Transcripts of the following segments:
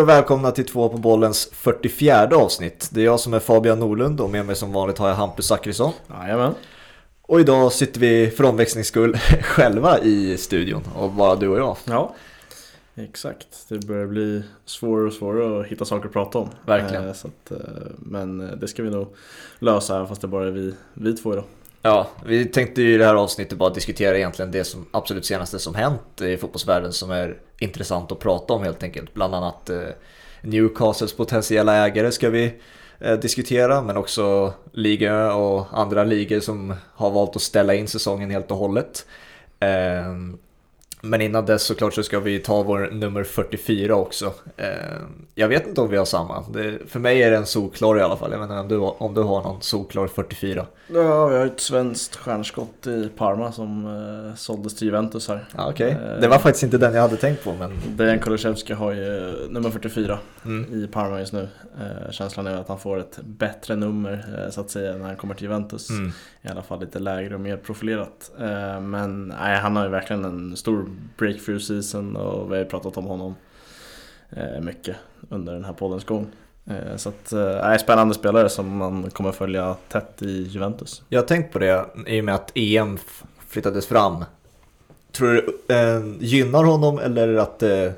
och välkomna till två på bollens 44 avsnitt. Det är jag som är Fabian Norlund och med mig som vanligt har jag Hampus Zackrisson. Jajamän. Och idag sitter vi för omväxlings skull själva i studion och bara du och jag. Ja, exakt. Det börjar bli svårare och svårare att hitta saker att prata om. Verkligen. Eh, att, eh, men eh, det ska vi nog lösa även fast det bara är vi, vi två idag. Ja, vi tänkte ju i det här avsnittet bara diskutera egentligen det som absolut senaste som hänt i fotbollsvärlden som är intressant att prata om helt enkelt. Bland annat eh, Newcastles potentiella ägare ska vi eh, diskutera, men också liga och andra ligor som har valt att ställa in säsongen helt och hållet. Ehm, men innan dess såklart så ska vi ta vår nummer 44 också. Eh, jag vet inte om vi har samma. För mig är det en solklar i alla fall. Jag vet inte om du, om du har någon solklar 44. Ja, vi har ett svenskt stjärnskott i Parma som eh, såldes till Juventus här. Ja, Okej, Eh, det var faktiskt inte den jag hade tänkt på men Dejan Kulusevski har ju nummer 44 mm. i Parma just nu. Känslan är att han får ett bättre nummer så att säga när han kommer till Juventus. Mm. I alla fall lite lägre och mer profilerat. Men nej, han har ju verkligen en stor breakthrough season och vi har ju pratat om honom eh, mycket under den här poddens gång. Eh, Så att, eh, nej, spännande spelare som man kommer följa tätt i Juventus. Jag har tänkt på det i och med att EM flyttades fram. Tror du det eh, gynnar honom eller att det,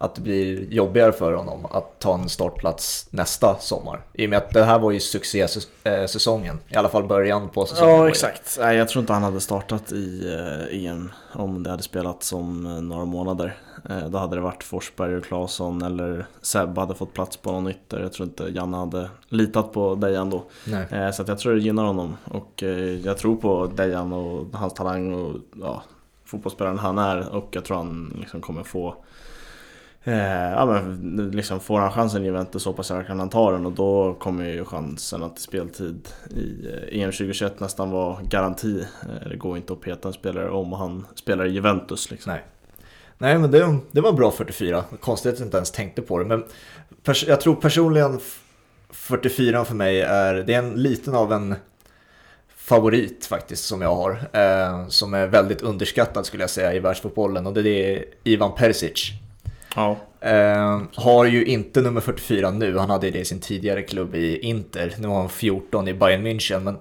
att det blir jobbigare för honom att ta en startplats nästa sommar? I och med att det här var ju succésäsongen, i alla fall början på säsongen. Ja exakt. Nej, jag tror inte han hade startat i eh, EM om det hade spelats om eh, några månader. Eh, Då hade det varit Forsberg och Claesson eller Seb hade fått plats på någon ytter. Jag tror inte Janne hade litat på Dejan då. Nej. Eh, Så jag tror det gynnar honom och eh, jag tror på Dejan och hans talang och ja, fotbollsspelaren han är och jag tror han liksom kommer få eh, ja, men liksom får han chansen i Juventus så hoppas jag kan han ta den och då kommer ju chansen att speltid i eh, EM 2021 nästan vara garanti. Eh, Det går inte att peta en spelare om han spelar i Juventus liksom. Nej. Nej men det, det var bra 44, konstigt att jag inte ens tänkte på det. Men pers- jag tror personligen 44 för mig är, det är en liten av en favorit faktiskt som jag har. Eh, som är väldigt underskattad skulle jag säga i världsfotbollen och det är Ivan Perisic. Ja. Eh, har ju inte nummer 44 nu, han hade det i sin tidigare klubb i Inter. Nu har han 14 i Bayern München men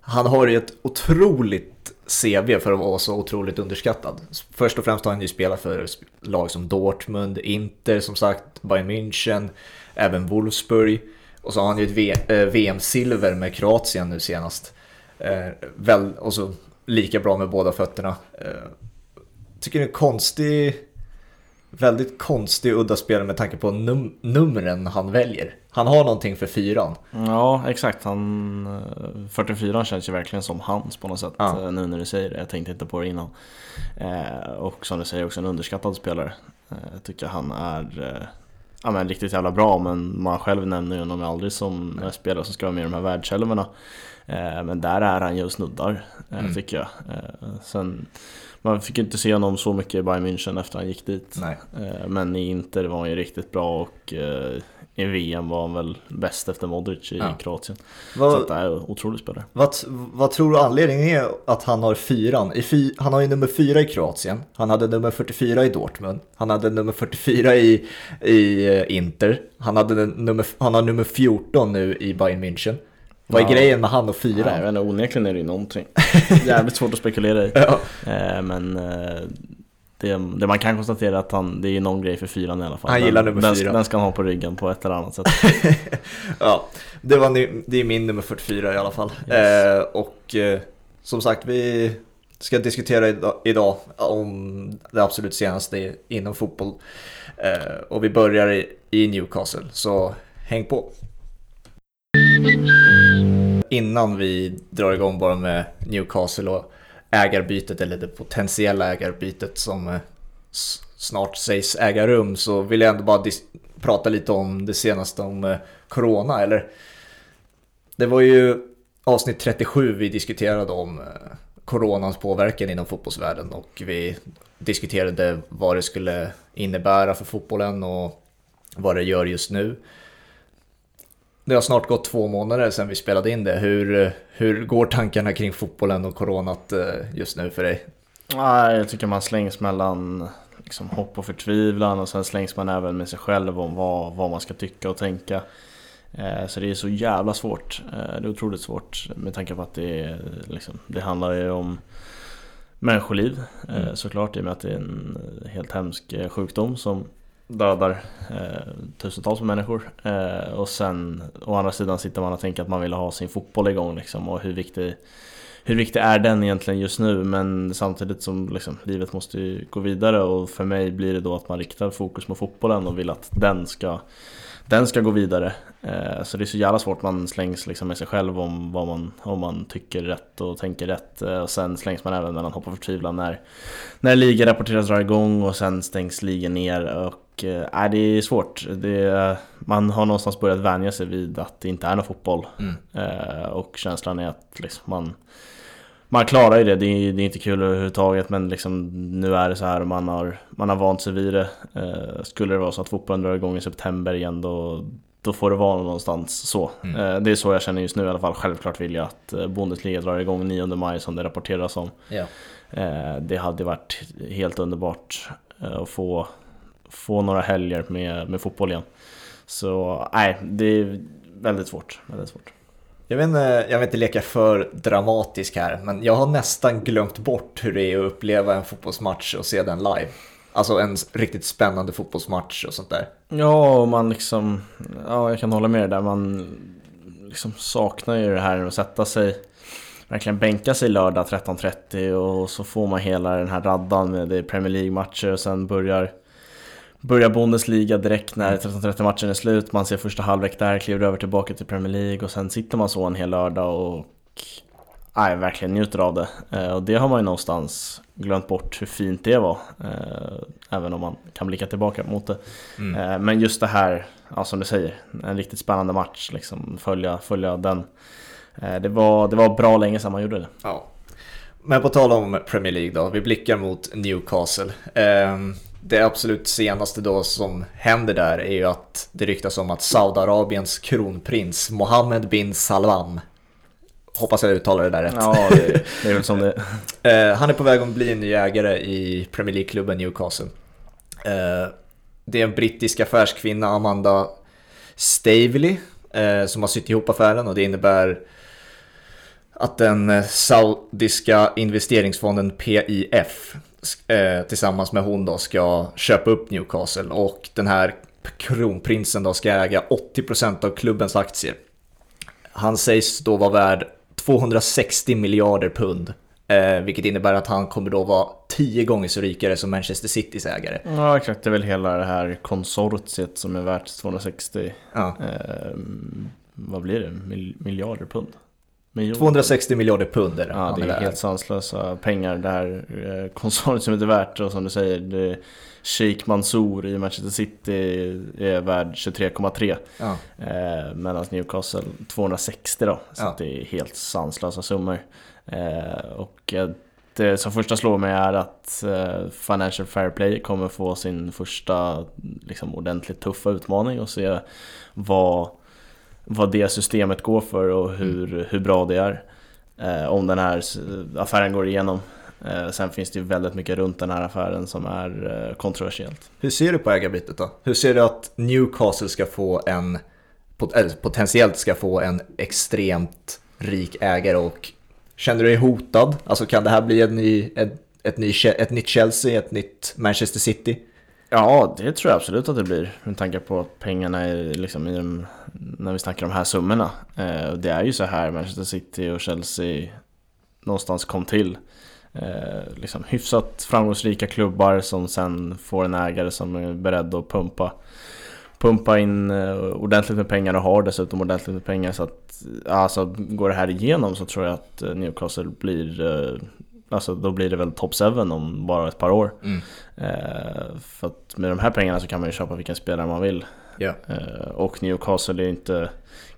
han har ju ett otroligt CV för att vara så otroligt underskattad. Först och främst har han ju spelat för lag som Dortmund, Inter som sagt, Bayern München, även Wolfsburg. Och så har han ju ett VM-silver eh, med Kroatien nu senast. Eh, väl, och så lika bra med båda fötterna. Eh, tycker det är en konstig, väldigt konstig udda spelare med tanke på num- numren han väljer. Han har någonting för fyran. Ja, exakt. Han, eh, 44 känns ju verkligen som hans på något sätt. Ja. eh, Nu när du säger det. Jag tänkte inte på det innan. Eh, och som du säger också en underskattad spelare. Eh, jag tycker han är eh, ja, men riktigt jävla bra. Men man själv nämner ju honom aldrig som en spelare som ska vara med i de här världselvorna. Eh, men där är han ju och snuddar, eh, Mm. tycker jag. Eh, sen, man fick inte se honom så mycket i Bayern München efter han gick dit. Nej. Eh, Men i Inter var han ju riktigt bra och eh, i VM var han väl bäst efter Modric i Ja. Kroatien. Så Vad, att det är en otrolig spelare. Vad, vad tror du anledningen är att han har fyran? I fy, han har ju nummer fyra i Kroatien, han hade nummer 44 i Dortmund, han hade nummer 44 i, i eh, Inter, han, hade nummer, han har nummer 14 nu i Bayern München. Vad är Ja. grejen med han och Nej, jag fyran? vet inte, onekligen är det ju någonting. Jävligt svårt att spekulera i. Ja. Eh, Men eh, det, det man kan konstatera är att han, det är någon grej för fyran i alla fall. Han gillar nummer den, fyra. Den ska han ha på ryggen på ett eller annat sätt. ja, det, var, det är min nummer 44 i alla fall. Yes. Eh, och eh, som sagt, vi ska diskutera idag, idag om det absolut senaste inom fotboll. Eh, och vi börjar i, i Newcastle, så häng på. Innan vi drar igång bara med Newcastle och ägarbytet eller det potentiella ägarbytet som eh, snart sägs äga rum så vill jag ändå bara prata lite om det senaste om eh, Corona eller det var ju avsnitt 37 vi diskuterade om eh, Coronans påverkan inom fotbollsvärlden och vi diskuterade vad det skulle innebära för fotbollen och vad det gör just nu. Det har snart gått två månader sedan vi spelade in det. Hur, eh, hur går tankarna kring fotbollen och coronat eh, just nu för dig? Nej, jag tycker man slängs mellan liksom hopp och förtvivlan och sen slängs man även med sig själv om vad, vad man ska tycka och tänka. Eh, så det är så jävla svårt. Det är otroligt svårt med tanke på att det, är, liksom, det handlar ju om människoliv mm. såklart i och med att det är en helt hemsk sjukdom som dödar eh, tusentals människor. Eh, och sen å andra sidan sitter man och tänker att man vill ha sin fotboll igång liksom och hur viktig, hur viktig är den egentligen just nu? Men samtidigt som liksom, livet måste ju gå vidare och för mig blir det då att man riktar fokus på fotbollen och vill att den ska den ska gå vidare. Eh, så det är så jävla svårt, man slängs liksom med sig själv om vad man, om man tycker rätt och tänker rätt. Eh, och sen slängs man även mellan hopp och förtvivlan när, när ligan rapporteras dra igång och sen stängs ligan ner. Och äh, det är svårt. Det, man har någonstans börjat vänja sig vid att det inte är någon fotboll. Mm. Och känslan är att liksom man man klarar ju det, det är, det är, inte kul överhuvudtaget men liksom nu är det så här och man har, man har vant sig vid det. Eh, skulle det vara så att fotbollen drar igång i september igen då, då får det vara någonstans så. Mm. Eh, det är så jag känner just nu i alla fall. Självklart vill jag att eh, Bundesliga drar igång 9 maj som det rapporteras om. Ja. Eh, det hade varit helt underbart eh, att få, få några helger med, med fotboll igen. Så nej, det är väldigt svårt. Väldigt svårt. Jag vet, inte, jag vill inte leka för dramatisk här, men jag har nästan glömt bort hur det är att uppleva en fotbollsmatch och se den live. Alltså en riktigt spännande fotbollsmatch och sånt där. Ja, och man liksom, ja jag kan hålla med dig där, man liksom saknar ju det här att sätta sig, verkligen bänka sig lördag 13.30 och så får man hela den här raddan med det Premier League-matcher och sen börjar börjar Bundesliga direkt när 13-30 mm. matchen är slut. Man ser första halvlek där, kliver över tillbaka till Premier League och sen sitter man så en hel lördag och nej, verkligen njuter av det. Eh, och det har man ju någonstans glömt bort hur fint det var. Eh, även om man kan blicka tillbaka mot det. Mm. Eh, men just det här, ja, som du säger, en riktigt spännande match. Liksom, följa, följa den. Det var, det var bra länge sedan man gjorde det. Ja. Men på tal om Premier League då, vi blickar mot Newcastle. Det absolut senaste då som händer där är ju att det ryktas om att Saudiarabiens kronprins Mohammed bin Salman Hoppas jag uttalar det där rätt. Ja, det, det är väl som det eh, Han är på väg att bli en ny ägare i Premier League-klubben Newcastle. Eh, det är en brittisk affärskvinna, Amanda Stavely, eh, som har sytt ihop affären och det innebär att den saudiska investeringsfonden PIF tillsammans med hon då ska köpa upp Newcastle och den här kronprinsen då ska äga 80% av klubbens aktier. Han sägs då vara värd 260 miljarder pund. Eh, vilket innebär att han kommer då vara tio gånger så rikare som Manchester Citys ägare. Ja exakt, det är väl hela det här konsortiet som är värt 260, ja. eh, vad blir det, miljarder pund? 260 miljarder pund är det. Ja, det är, är helt sanslösa pengar där eh, konsortiet är värt. Och som du säger, det, Sheikh Mansour i Manchester City är värd 23,3. Ja. Eh, Medan Newcastle 260 då. Så ja. det är helt sanslösa summor. Eh, och det som första slår mig är att eh, Financial Fair Play kommer få sin första liksom, ordentligt tuffa utmaning och se vad vad det systemet går för och hur, mm. hur bra det är. Eh, om den här affären går igenom. Eh, sen finns det ju väldigt mycket runt den här affären som är eh, kontroversiellt. Hur ser du på ägarbytet då? Hur ser du att Newcastle ska få en, potentiellt ska få en extremt rik ägare och känner du dig hotad? Alltså kan det här bli en ny, ett, ett, ny, ett nytt Chelsea, ett nytt Manchester City? Ja, det tror jag absolut att det blir. Med tanke på att pengarna är liksom i de, när vi snackar om de här summorna. Eh, det är ju så här Manchester City och Chelsea någonstans kom till. Eh, liksom hyfsat framgångsrika klubbar som sen får en ägare som är beredd att pumpa pumpa in eh, ordentligt med pengar och har dessutom ordentligt med pengar så att alltså, går det här igenom så tror jag att Newcastle blir Alltså då blir det väl top 7 om bara ett par år. Mm. Eh, för att med de här pengarna så kan man ju köpa vilken spelare man vill. Yeah. Eh, och Newcastle är inte,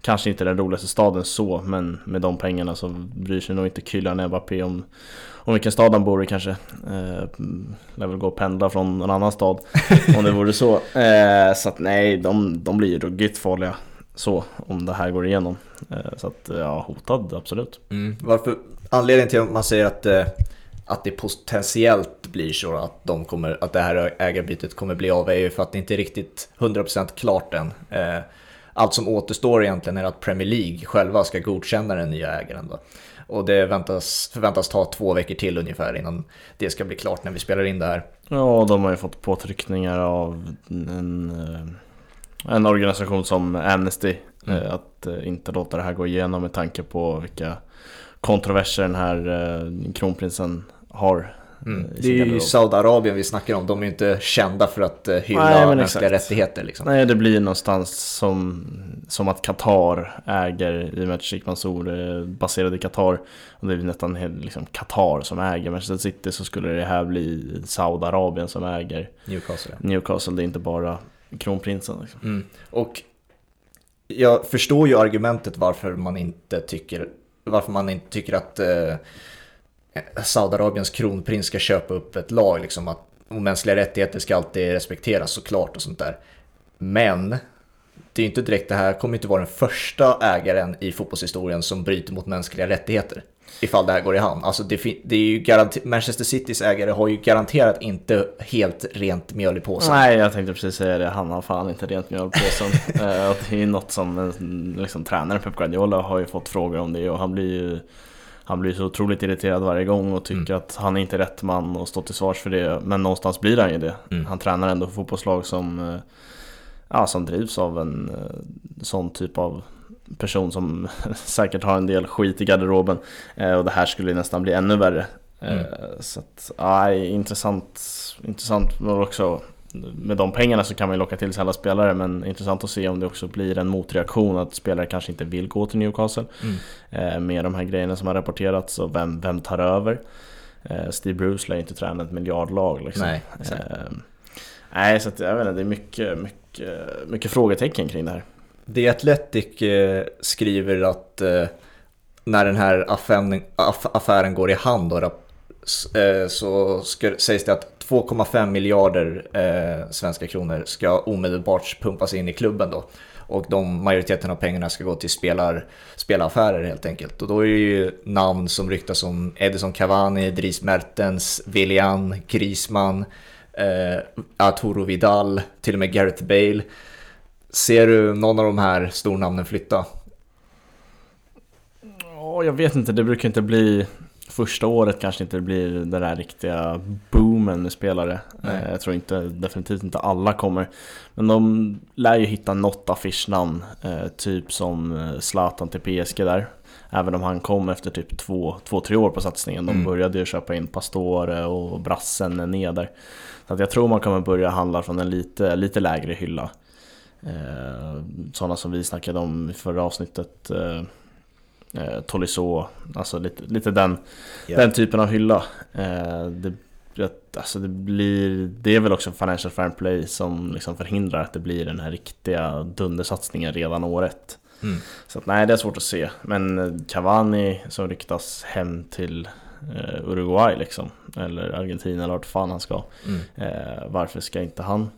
kanske inte den roligaste staden så, men med de pengarna så bryr sig nog inte Kylian Mbappé om, om vilken stad han bor i kanske. Eh, lär väl gå och pendla från en annan stad om det vore så. Eh, så att nej, de, de blir ju ruggigt farliga så om det här går igenom. Eh, så att ja, hotad absolut. Mm. Varför, anledningen till att man säger att, eh, att det potentiellt blir så att, de kommer, att det här ägarbytet kommer bli av är ju för att det inte är riktigt 100% klart än. Eh, allt som återstår egentligen är att Premier League själva ska godkänna den nya ägaren. Då. Och det väntas, förväntas ta två veckor till ungefär innan det ska bli klart när vi spelar in det här. Ja, de har ju fått påtryckningar av en, eh, en organisation som Amnesty mm. Eh, att inte låta det här gå igenom med tanke på vilka kontroverser den här kronprinsen har Mm. Det är ju Saudiarabien vi snackar om. De är ju inte kända för att hylla Nej, mänskliga rättigheter. Liksom. Nej, det blir någonstans som, som att Qatar äger, i och med att Sheikh Mansour är baserad i Qatar. Och det är nästan liksom Qatar som äger Manchester City så skulle det här bli Saudiarabien som äger Newcastle. Newcastle, det är inte bara kronprinsen. Liksom. Mm. Och jag förstår ju argumentet varför man inte tycker, varför man inte tycker att eh, Saudiarabiens kronprins ska köpa upp ett lag. Liksom att, mänskliga rättigheter ska alltid respekteras såklart och sånt där. Men det är inte direkt det här kommer inte vara den första ägaren i fotbollshistorien som bryter mot mänskliga rättigheter. Ifall det här går i hamn. Alltså det, det är ju Manchester Citys ägare har ju garanterat inte helt rent mjöl i påsen. Nej, jag tänkte precis säga det. Han har fan inte rent mjöl i påsen. Eh, det är något som liksom, tränaren Pep Guardiola har ju fått frågor om det och han blir ju han blir så otroligt irriterad varje gång och tycker mm. att han är inte är rätt man att stå till svars för det. Men någonstans blir han ju det. Mm. Han tränar ändå fotbollslag som, eh, ja, som drivs av en eh, sån typ av person som säkert har en del skit i garderoben. Eh, och det här skulle nästan bli ännu värre. Mm. Så att, ja, intressant, intressant men också med de pengarna så kan man ju locka till sig alla spelare men intressant att se om det också blir en motreaktion att spelare kanske inte vill gå till Newcastle mm. eh, med de här grejerna som har rapporterats och vem, vem tar över? Eh, Steve Bruce lär inte träna ett miljardlag liksom. Nej, eh, nej så att, jag vet inte, det är mycket, mycket, mycket frågetecken kring det här. The Athletic eh, skriver att eh, när den här affären, affären går i hand eh, Eh, så ska, sägs det att 2,5 miljarder eh, svenska kronor ska omedelbart pumpas in i klubben då. Och de, majoriteten av pengarna ska gå till spelar, spelaffärer helt enkelt. Och då är det ju namn som ryktas som Edison Cavani, Dries Mertens, Willian, Griezmann, eh, Arturo Vidal, till och med Gareth Bale. Ser du någon av de här stornamnen flytta? Oh, jag vet inte, det brukar inte bli första året kanske inte blir den där riktiga boomen med spelare. Nej. Eh, jag tror inte, definitivt inte alla kommer. Men de lär ju hitta något affischnamn, eh, typ som eh, Zlatan till PSG där. Även om han kom efter typ två, två tre år på satsningen. De mm. började ju köpa in Pastore och Brassen ner där. Så att jag tror man kommer börja handla från en lite, lite lägre hylla. Sådana som vi snackade om i förra avsnittet eh, Tolisso, alltså lite, lite den, yeah. den typen av hylla. Eh, det, alltså det, blir, det är väl också Financial Fair Play som liksom förhindrar att det blir den här riktiga dundersatsningen redan året. Mm. Så att, nej, det är svårt att se. Men Cavani som ryktas hem till eh, Uruguay liksom, eller Argentina eller vart fan han ska. Mm. Eh, varför ska inte han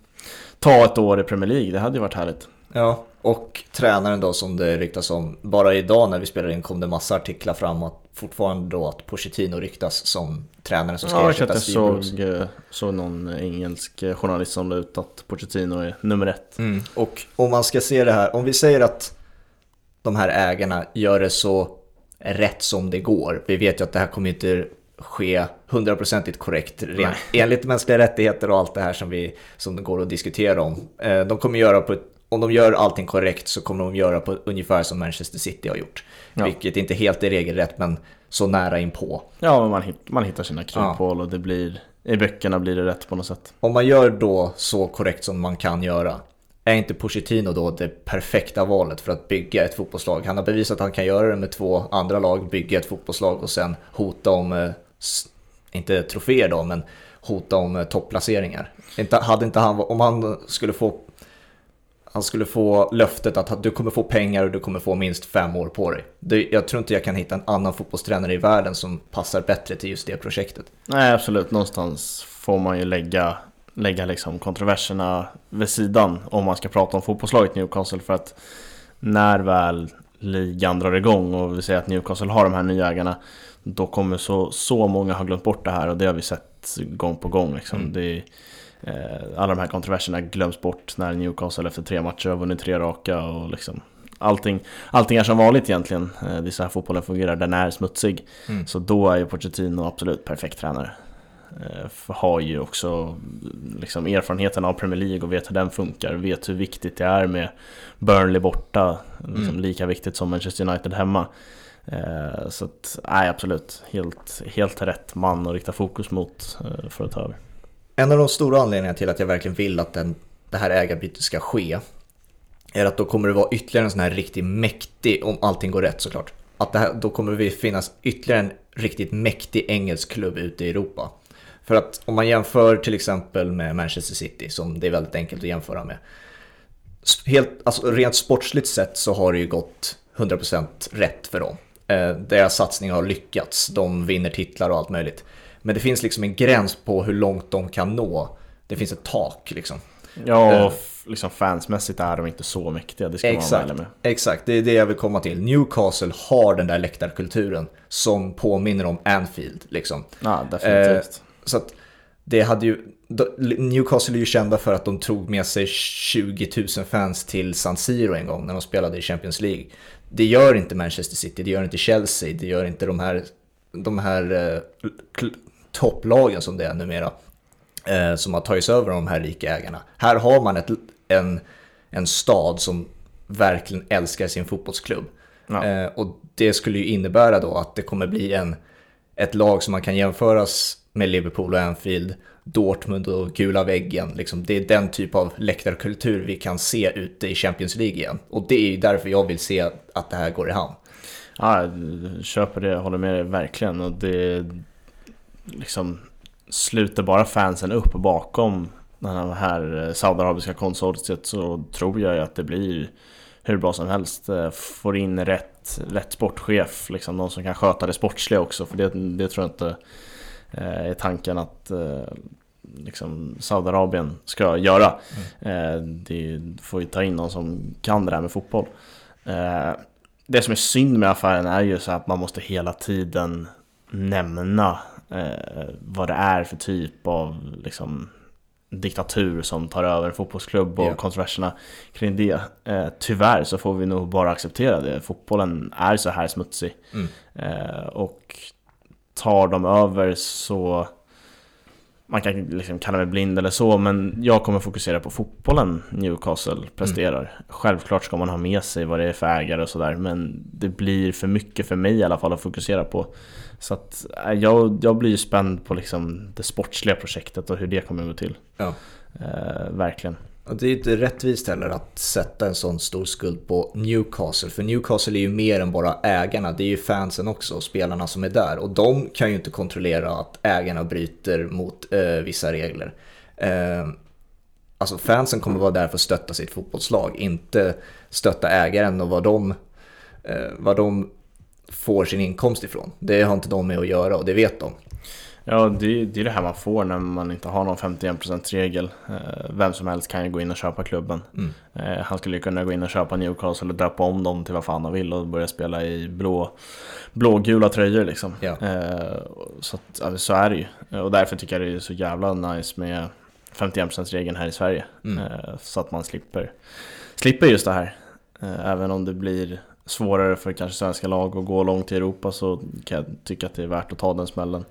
ta ett år i Premier League? Det hade ju varit härligt. Ja, och tränaren då som det ryktas om. Bara idag när vi spelade in kom det massa artiklar fram att fortfarande då att Pochettino ryktas som tränaren som ska ja, ersätta Steve såg, eh, såg någon engelsk journalist som la ut att Pochettino är nummer ett. Mm. Och om man ska se det här, om vi säger att de här ägarna gör det så rätt som det går. Vi vet ju att det här kommer inte ske hundraprocentigt korrekt rent, enligt mänskliga rättigheter och allt det här som, vi, som det går att diskutera om. Eh, de kommer göra på ett om de gör allting korrekt så kommer de göra på ungefär som Manchester City har gjort. Ja. Vilket inte helt är regelrätt men så nära inpå. Ja, man, hitt, man hittar sina kryphål ja. och det blir, i böckerna blir det rätt på något sätt. Om man gör då så korrekt som man kan göra, är inte Pochettino då det perfekta valet för att bygga ett fotbollslag? Han har bevisat att han kan göra det med två andra lag, bygga ett fotbollslag och sen hota om, eh, inte troféer då, men hota om eh, topplaceringar. Inte, hade inte han, om han skulle få han skulle få löftet att du kommer få pengar och du kommer få minst fem år på dig. Det, jag tror inte jag kan hitta en annan fotbollstränare i världen som passar bättre till just det projektet. Nej, absolut. Någonstans får man ju lägga, lägga liksom kontroverserna vid sidan om man ska prata om fotbollslaget Newcastle. För att när väl ligan drar igång och vi säger att Newcastle har de här nya ägarna då kommer så, så många ha glömt bort det här och det har vi sett gång på gång. Liksom. Mm. Det, alla de här kontroverserna glöms bort när Newcastle efter tre matcher har vunnit tre raka och liksom Allting, allting är som vanligt egentligen. Eh, Det är så här fotbollen fungerar, den är smutsig. Mm. Så då är ju Pochettino absolut perfekt tränare. Eh, För har ju också liksom erfarenheten av Premier League och vet hur den funkar. Vet hur viktigt det är med Burnley borta. Liksom Mm. Lika viktigt som Manchester United hemma. Eh, Så att, nej absolut. Helt, helt rätt man att rikta fokus mot eh, för att ta över. En av de stora anledningarna till att jag verkligen vill att den, det här ägarbytet ska ske är att då kommer det vara ytterligare en sån här riktigt mäktig, om allting går rätt såklart, att det här, då kommer det finnas ytterligare en riktigt mäktig engelsk klubb ute i Europa. För att om man jämför till exempel med Manchester City, som det är väldigt enkelt att jämföra med. Helt, alltså rent sportsligt sett så har det ju gått 100% rätt för dem. Eh, deras satsning har lyckats, de vinner titlar och allt möjligt. Men det finns liksom en gräns på hur långt de kan nå. Det finns ett tak liksom. Ja, Eh. och f- liksom fansmässigt är de inte så mäktiga, det ska man vara Exakt, ärlig med. exakt, det är det jag vill komma till. Newcastle har den där läktarkulturen som påminner om Anfield. Liksom. Ja, definitivt. Så att det hade ju, Newcastle är ju kända för att de tog med sig 20 000 fans till San Siro en gång när de spelade i Champions League. Det gör inte Manchester City, det gör inte Chelsea, det gör inte de här, de här eh, topplagen som det är numera. Eh, som har tagits över av de här rika ägarna. Här har man ett, en, en stad som verkligen älskar sin fotbollsklubb. Ja. Eh, och det skulle ju innebära då att det kommer bli en, ett lag som man kan jämföras med Liverpool och Anfield, Dortmund och gula väggen. Liksom, det är den typ av läktarkultur vi kan se ute i Champions League igen. Och det är ju därför jag vill se att, det här går i hamn. Ja, jag köper det, håller med dig verkligen. Och det liksom sluter bara fansen upp bakom det här eh, saudiarabiska konsortiet så tror jag ju att det blir hur bra som helst. Eh, Får in rätt, rätt sportchef, liksom någon som kan sköta det sportsliga också. För det, det tror jag inte eh, är tanken att liksom Saudiarabien ska göra. Eh, Det får ju ta in någon som kan det där med fotboll. Det som är synd med affären är ju så att man måste hela tiden nämna eh, vad det är för typ av liksom, diktatur som tar över en fotbollsklubb och Ja. kontroverserna kring det. Eh, tyvärr så får vi nog bara acceptera det. Fotbollen är så här smutsig. Mm. Eh, och tar de över så man kan liksom kalla mig blind eller så, men jag kommer fokusera på fotbollen Newcastle presterar. Självklart ska man ha med sig vad det är för ägare och sådär, men det blir för mycket för mig i alla fall att fokusera på. Så att eh, jag, jag blir ju spänd på liksom det sportsliga projektet och hur det kommer att gå till. Ja. Eh, verkligen. Och det är inte rättvist heller att sätta en sån stor skuld på Newcastle. För Newcastle är ju mer än bara ägarna, det är ju fansen också och spelarna som är där. Och de kan ju inte kontrollera att ägarna bryter mot eh, vissa regler. Eh, alltså fansen kommer vara där för att stötta sitt fotbollslag, inte stötta ägaren och vad de, eh, vad de får sin inkomst ifrån. Det har inte de med att göra och det vet de. Ja, det, det är det här man får när man inte har någon 51%-regel. Eh, Vem som helst kan ju gå in och köpa klubben. Mm. Eh, Han skulle ju kunna gå in och köpa Newcastle och döpa om dem till vad fan han vill och börja spela i blå, blågula tröjor liksom. Ja. Eh, Så, att, så är det ju. Och därför tycker jag det är så jävla nice med 51%-regeln här i Sverige. Mm. Så att man slipper, slipper just det här. Även om det blir svårare för kanske svenska lag att gå långt i Europa så kan jag tycka att det är värt att ta den smällen.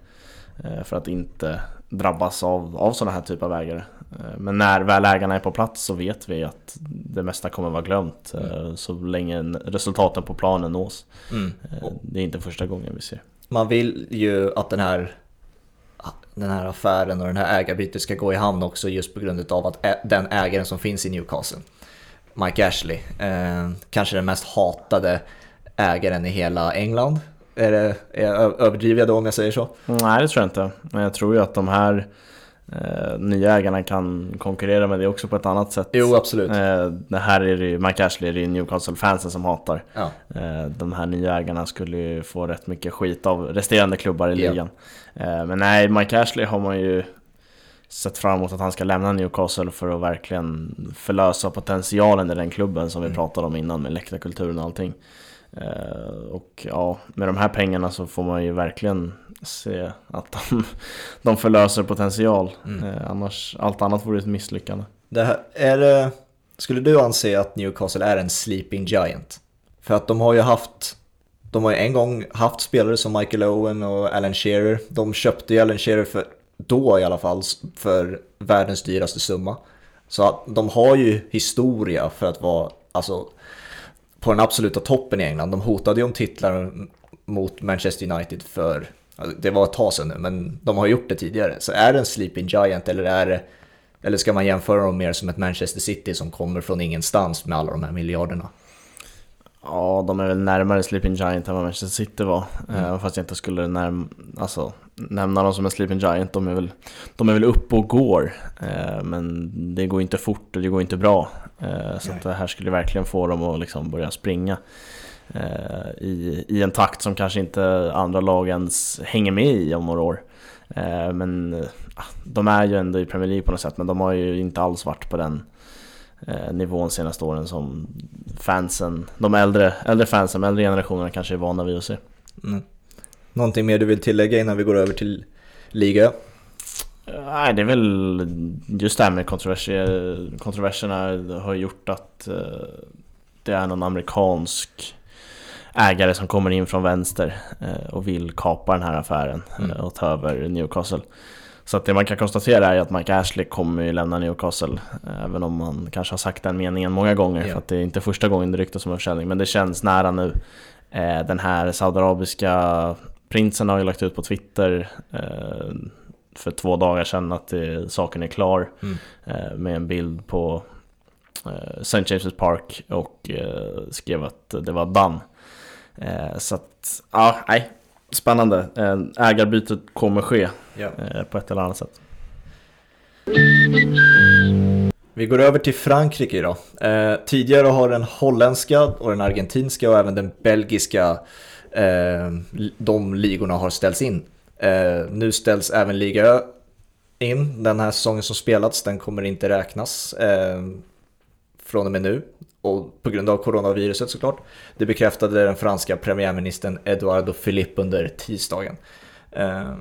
Eh, För att inte drabbas av, av sådana här typer av ägare. Eh, Men när väl ägarna är på plats så vet vi att det mesta kommer vara glömt eh, så länge resultaten på planen nås. Mm. Det är inte första gången vi ser. Man vill ju att den här, den här affären och den här ägarbytet ska gå i hamn också just på grund av att den ägaren som finns i Newcastle, Mike Ashley, eh, kanske den mest hatade ägaren i hela England. Är det, är jag överdriver jag då om jag säger så? Nej det tror jag inte. Men jag tror ju att de här eh, nya ägarna kan konkurrera med det också på ett annat sätt. Jo, absolut. Eh, det här är det ju, Mike Ashley är det Newcastle-fansen som hatar. Ja. Eh, De här nya ägarna skulle ju få rätt mycket skit av resterande klubbar i Ja. ligan. Eh, Men nej, Mike Ashley har man ju sett fram emot att han ska lämna Newcastle för att verkligen förlösa potentialen i den klubben som vi Mm. pratade om innan med läktarkulturen och allting. Eh, och ja, med de här pengarna så får man ju verkligen se att de, de förlöser potential. Mm. Eh, annars, allt annat vore ett misslyckande. Det här, är det, skulle du anse att Newcastle är en sleeping giant? För att de har ju haft, de har ju en gång haft spelare som Michael Owen och Alan Shearer. De köpte ju Alan Shearer för, då i alla fall, för världens dyraste summa. Så att de har ju historia för att vara, alltså, på den absoluta toppen i England. De hotade ju om titlar mot Manchester United för, det var ett tag sedan nu, men de har gjort det tidigare. Så är det en sleeping giant eller är det eller ska man jämföra dem mer som ett Manchester City som kommer från ingenstans med alla de här miljarderna? Ja, de är väl närmare Sleeping Giant än vad Manchester City var. Mm. Eh, fast jag inte skulle närm alltså, nämna dem som en Sleeping Giant. De är väl, de är väl uppe och går. Eh, men det går inte fort och det går inte bra. Eh, så det här skulle verkligen få dem att liksom börja springa. I, I en takt som kanske inte andra lag ens hänger med i om några år. Men eh, de är ju ändå i Premier League på något sätt. Men de har ju inte alls varit på den eh, nivån senaste åren som fansen, de äldre, äldre fansen, äldre generationerna kanske är vana vid att se. Mm. Någonting mer du vill tillägga innan vi går över till liga? Nej, det är väl just det här med kontroverser, kontroverserna har gjort att eh, det är någon amerikansk ägare som kommer in från vänster eh, och vill kapa den här affären Mm. och ta över Newcastle. Så att det man kan konstatera är att Mike Ashley kommer ju lämna Newcastle Även om man kanske har sagt den meningen många gånger Ja. för att det är inte första gången det ryktas om en försäljning Men det känns nära nu Eh, Den här saudiarabiska prinsen har ju lagt ut på Twitter eh, För två dagar sedan att det, saken är klar Mm. eh, Med en bild på St. James' Park och skrev att det var done Så att, ja, nej Spännande. Eh, Ägarbytet kommer ske Ja. eh, på ett eller annat sätt. Vi går över till Frankrike idag. Eh, tidigare har den holländska och den argentinska och även den belgiska, eh, de ligorna har ställts in. Eh, nu ställs även Liga Ö in. Den här säsongen som spelats, den kommer inte räknas från och med nu. Och på grund av coronaviruset såklart. Det bekräftade den franska premiärministern Eduardo Philippe under tisdagen. Eh,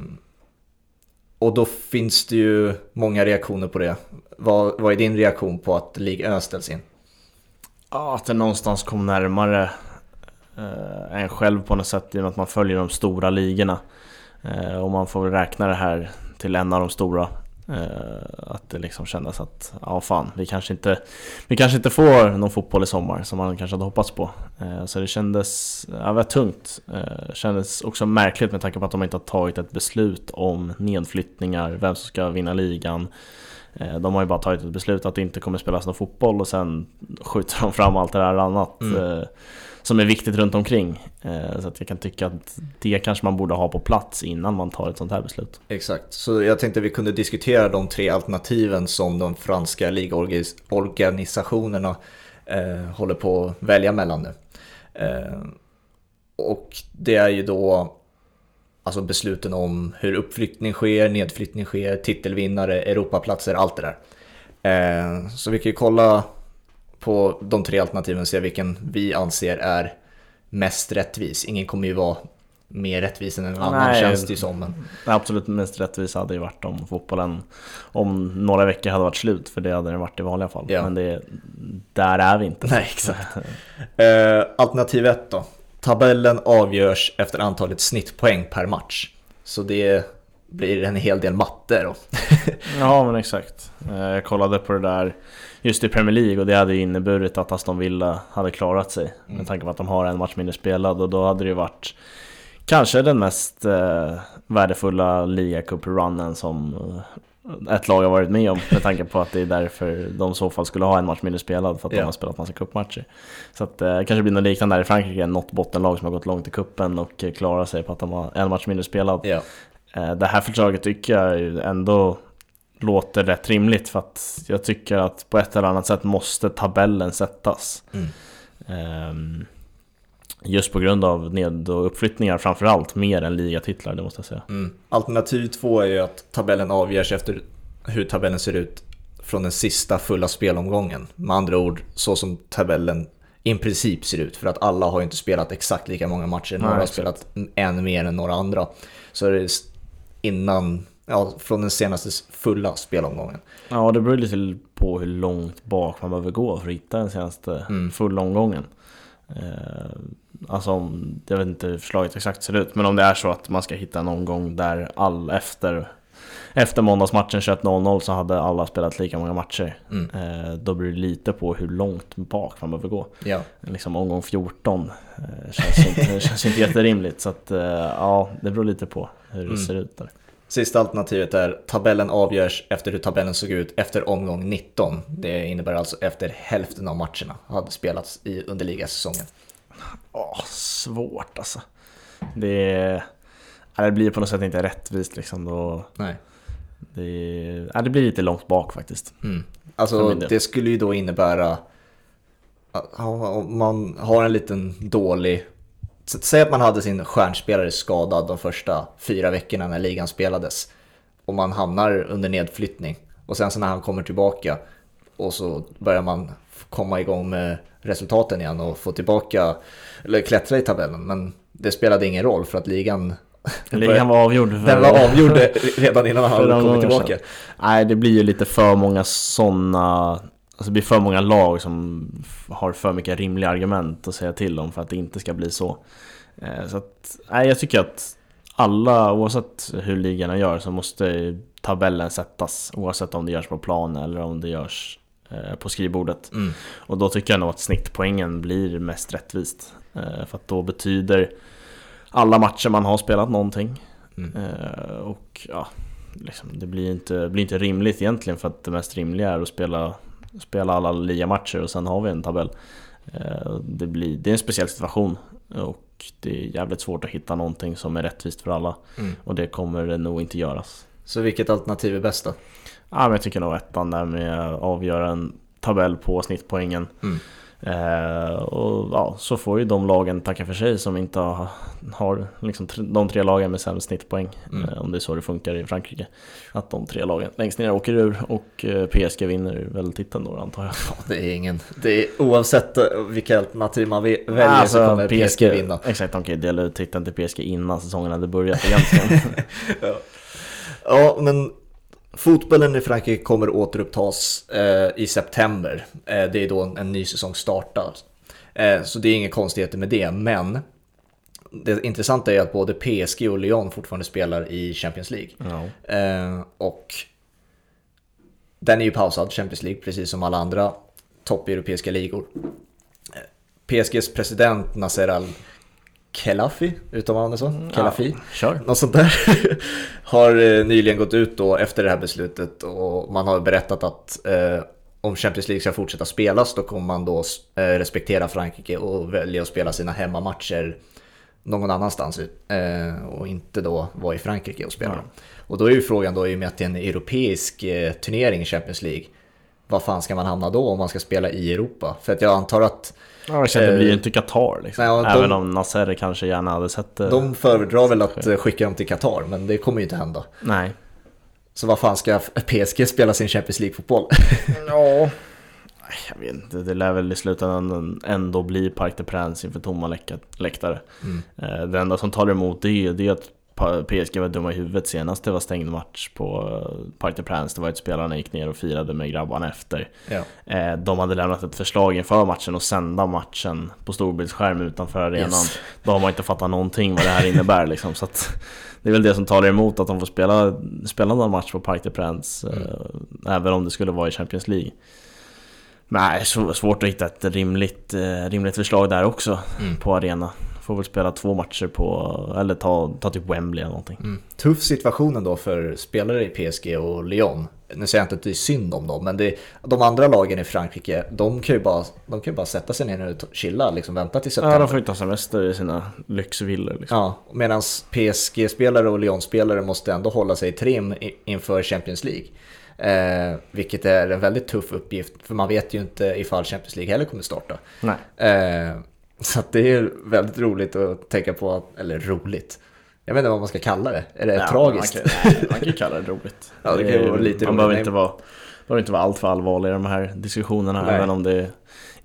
och då finns det ju många reaktioner på det. Vad, vad är din reaktion på att Ligue 1 ställs in? Ja, att det någonstans kom närmare eh, en själv på något sätt i och med att man följer de stora ligorna. Eh, och man får väl räkna det här till en av de stora. Eh, att det liksom kändes att, ja fan, vi kanske inte, vi kanske inte får någon fotboll i sommar som man kanske hade hoppats på. Eh, så det kändes, ja, väldigt tungt. Eh, kändes också märkligt med tanke på att de inte har tagit ett beslut om nedflyttningar, vem som ska vinna ligan. De har ju bara tagit ett beslut att det inte kommer spelas någon fotboll och sen skjuter de fram allt det där annat Mm som är viktigt runt omkring. Eh, så att jag kan tycka att det kanske man borde ha på plats innan man tar ett sånt här beslut. Exakt, så jag tänkte vi kunde diskutera de tre alternativen som de franska ligorganisationerna eh, håller på att välja mellan nu. Eh, och det är ju då alltså besluten om hur uppflyttning sker, nedflyttning sker, titelvinnare, Europaplatser, allt det där. Eh, så vi kan ju kolla på de tre alternativen och se vilken vi anser är mest rättvis. Ingen kommer ju vara mer rättvis än en annan Nej. känns det ju som. Men... Absolut mest rättvisa hade ju varit om fotbollen om några veckor hade varit slut, för det hade den varit i vanliga fall. Ja. Men det, där är vi inte. Nej, exakt. Eh, alternativ ett då. Tabellen avgörs efter antalet snittpoäng per match. Så det blir en hel del matte då. Ja men exakt. Eh, Jag kollade på det där just i Premier League och det hade ju inneburit att Aston Villa hade klarat sig. Mm. Med tanke på att de har en match mindre spelad och då hade det ju varit kanske den mest eh, värdefulla ligacup-runnen som eh, ett lag har varit med om med tanke på att det är därför de i så fall skulle ha en match mindre spelad för att Ja. de har spelat massa cupmatcher. Så att eh, kanske blir något liknande där i Frankrike, något bottenlag som har gått långt i kuppen och klarar sig på att de har en match mindre spelad. Eh, Det här förslaget tycker jag ändå låter rätt rimligt för att jag tycker att på ett eller annat sätt måste tabellen sättas. mm. Ehm, Just på grund av ned och uppflyttningar framförallt, mer än ligatitlar det måste jag säga. Mm. Alternativ två är ju att tabellen avgörs efter hur tabellen ser ut från den sista fulla spelomgången. Med andra ord, så som tabellen i princip ser ut. För att alla har ju inte spelat exakt lika många matcher. Några Nej, har spelat en mer än några andra. Så det innan, ja, från den senaste fulla spelomgången. Ja, det beror lite på hur långt bak man behöver gå för att hitta den senaste Mm. fulla omgången. Eh, alltså om, jag vet inte hur förslaget exakt ser ut, men om det är så att man ska hitta en omgång där all efter efter måndagsmatchen 21.00 så hade alla spelat lika många matcher. Mm. Eh, då beror det lite på hur långt bak man behöver gå. Ja. Liksom omgång 14 eh, känns, inte, känns inte jätterimligt. Så att, eh, ja, det beror lite på hur det Mm. ser ut där. Sista alternativet är tabellen avgörs efter hur tabellen såg ut efter omgång 19. Det innebär alltså efter hälften av matcherna hade spelats i underligasäsongen. Åh, svårt alltså. Det, ja, det blir på något sätt inte rättvist liksom. Då, Nej. det, ja, det blir lite långt bak faktiskt. Mm. Alltså det skulle ju då innebära om man har en liten dålig... Säg att man hade sin stjärnspelare skadad de första fyra veckorna när ligan spelades. Och man hamnar under nedflyttning. Och sen så när han kommer tillbaka och så börjar man komma igång med resultaten igen och få tillbaka, eller klättra i tabellen. Men det spelade ingen roll för att ligan... Ligan var avgjord. för- Den var avgjord redan innan han hade kommit tillbaka. Nej, det blir ju lite för många sådana Alltså det blir för många lag som har för mycket rimliga argument att säga till om för att det inte ska bli så. Eh, Så att, nej, jag tycker att alla, oavsett hur ligorna gör, så måste tabellen sättas. Oavsett om det görs på plan eller om det görs eh, på skrivbordet. Mm. Och då tycker jag nog att snittpoängen blir mest rättvist. Eh, För att då betyder alla matcher man har spelat någonting. Mm. Eh, Och ja, liksom, det blir inte, blir inte rimligt egentligen för att det mest rimliga är att spela, spela alla ligamatcher och sen har vi en tabell. Eh, Det, blir, det är en speciell situation och det är jävligt svårt att hitta någonting som är rättvist för alla. Mm. Och det kommer det nog inte göras. Så vilket alternativ är bäst då? Ja, men jag tycker nog ettan där med att avgöra en tabell på snittpoängen. Mm. Eh, och ja, så får ju de lagen tacka för sig som inte har, har liksom de tre lagen med sämst snittpoäng. Mm. Eh, om det är så det funkar i Frankrike. Att de tre lagen längst ner åker ur och eh, PSG vinner väl titeln då antar jag. Det är ingen, det är oavsett eh, vilka alternativ man väljer så Alltså, kommer PSG, vinna. Exakt, de kan ju dela ut titeln till PSG innan säsongen hade börjat egentligen. Ja. ja, men fotbollen i Frankrike kommer återupptas eh, i september. Eh, det är då en ny säsong startar. Eh, så det är inga konstigheter med det, men det intressanta är att både PSG och Lyon fortfarande spelar i Champions League. Eh, och den är ju pausad, Champions League, precis som alla andra toppeuropeiska ligor. Eh, PSGs president Nasser Al-Khelaifi, uttalar man det så? Khelaifi? Ja, kör. Något sånt där. har eh, nyligen gått ut då efter det här beslutet och man har berättat att eh, om Champions League ska fortsätta spelas då kommer man då eh, respektera Frankrike och välja att spela sina hemmamatcher någon annanstans eh, och inte då vara i Frankrike och spela. Ja. dem. Och då är ju frågan då i och med att det är en europeisk eh, turnering i Champions League vad fan ska man hamna då om man ska spela i Europa? För att jag antar att Ja, jag känner, det blir ju Eh, inte Qatar liksom. nej, de- Även om Nasser kanske gärna hade sett det. de föredrar väl att eh, skicka dem till Qatar, men det kommer ju inte hända. Nej. Så vad fan ska PSG spela sin Champions League-fotboll? Ja. Jag vet inte, det lär väl i slutändan ändå bli Parc des Princes inför tomma läktare. Mm. Eh, Det enda som talar emot det är, det är att PSG var dumma i huvudet senast det var stängd match på eh, Parc des Princes. Det var att spelarna gick ner och firade med grabbarna efter. Ja. Eh, De hade lämnat ett förslag inför matchen och sända matchen på storbildsskärm utanför arenan. Yes. Då har man inte fattat någonting vad det här innebär liksom. Så att det är väl det som talar emot att de får spela, spela någon match på Parc des Princes. eh, Även om det skulle vara i Champions League. Nej, svårt att hitta ett rimligt, rimligt förslag där också Mm. på arena. Får väl spela två matcher på, eller ta, ta typ Wembley eller någonting. Mm. Tuff situation ändå för spelare i PSG och Lyon. Nu säger jag inte att det är synd om dem, men det, de andra lagen i Frankrike, de kan ju bara, de kan ju bara sätta sig ner och chilla, liksom vänta till Ja, september. de får ju ta semester i sina lyxvillor liksom. Ja, medan PSG-spelare och Lyon-spelare måste ändå hålla sig i trim inför Champions League. Eh, vilket är en väldigt tuff uppgift, för man vet ju inte ifall Champions League heller kommer starta. Nej. Eh, så det är väldigt roligt att tänka på, att, eller roligt. jag vet inte vad man ska kalla det. Är det Ja, tragiskt? Man kan, nej, man kan kalla det roligt. Ja, det kan vara lite Man roligt. behöver inte vara, behöver inte vara allt för allvarlig i de här diskussionerna. Nej. Även om det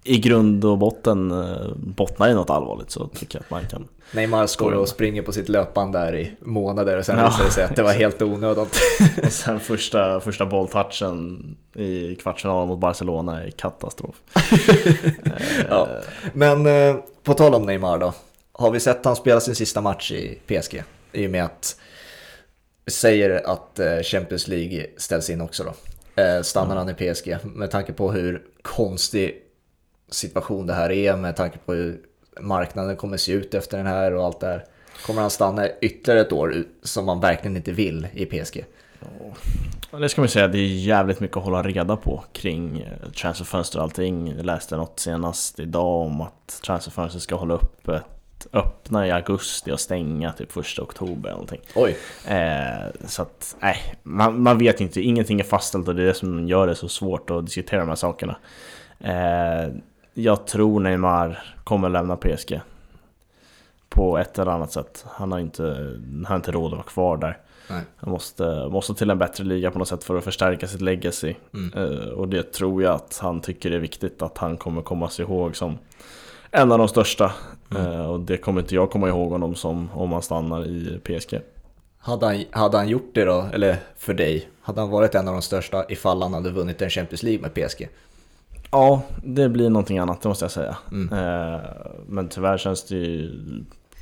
i grund och botten eh, bottnar i något allvarligt så tycker jag att man kan Neymar står och springer på sitt löpband där i månader och sen Ja. visar det sig att det var helt onödigt. Och sen första, första bolltouchen i kvartsfinalen mot Barcelona är katastrof. Ja. Men eh, på tal om Neymar då. Har vi sett han spela sin sista match i PSG? I och med att säger att eh, Champions League ställs in också då. Stannar han i PSG med tanke på hur konstig situation det här är med tanke på hur marknaden kommer se ut efter den här och allt det här. Kommer han stanna ytterligare ett år som man verkligen inte vill i PSG? Ja, Det ska man säga, det är jävligt mycket att hålla reda på kring eh, transferfönster och allting. Jag läste något senast idag om att transferfönstret ska hålla öppet, öppna i augusti och stänga typ första oktober eller någonting. Oj, Eh, så att, nej, man, man vet inte, ingenting är fastställt och det är det som gör det så svårt att diskutera de här sakerna. Eh, jag tror Neymar kommer lämna PSG. På ett eller annat sätt. Han har inte, han har inte råd att vara kvar där. Nej. Han måste, måste till en bättre liga på något sätt för att förstärka sitt legacy. Mm. Eh, och det tror jag att han tycker är viktigt att han kommer komma sig ihåg som en av de största. Mm. Eh, och det kommer inte jag komma ihåg honom som om han stannar i PSG. Hade han, hade han gjort det då, eller för dig, hade han varit en av de största ifall han hade vunnit en Champions League med PSG? Ja, det blir någonting annat, det måste jag säga. Mm. Eh, men tyvärr känns det ju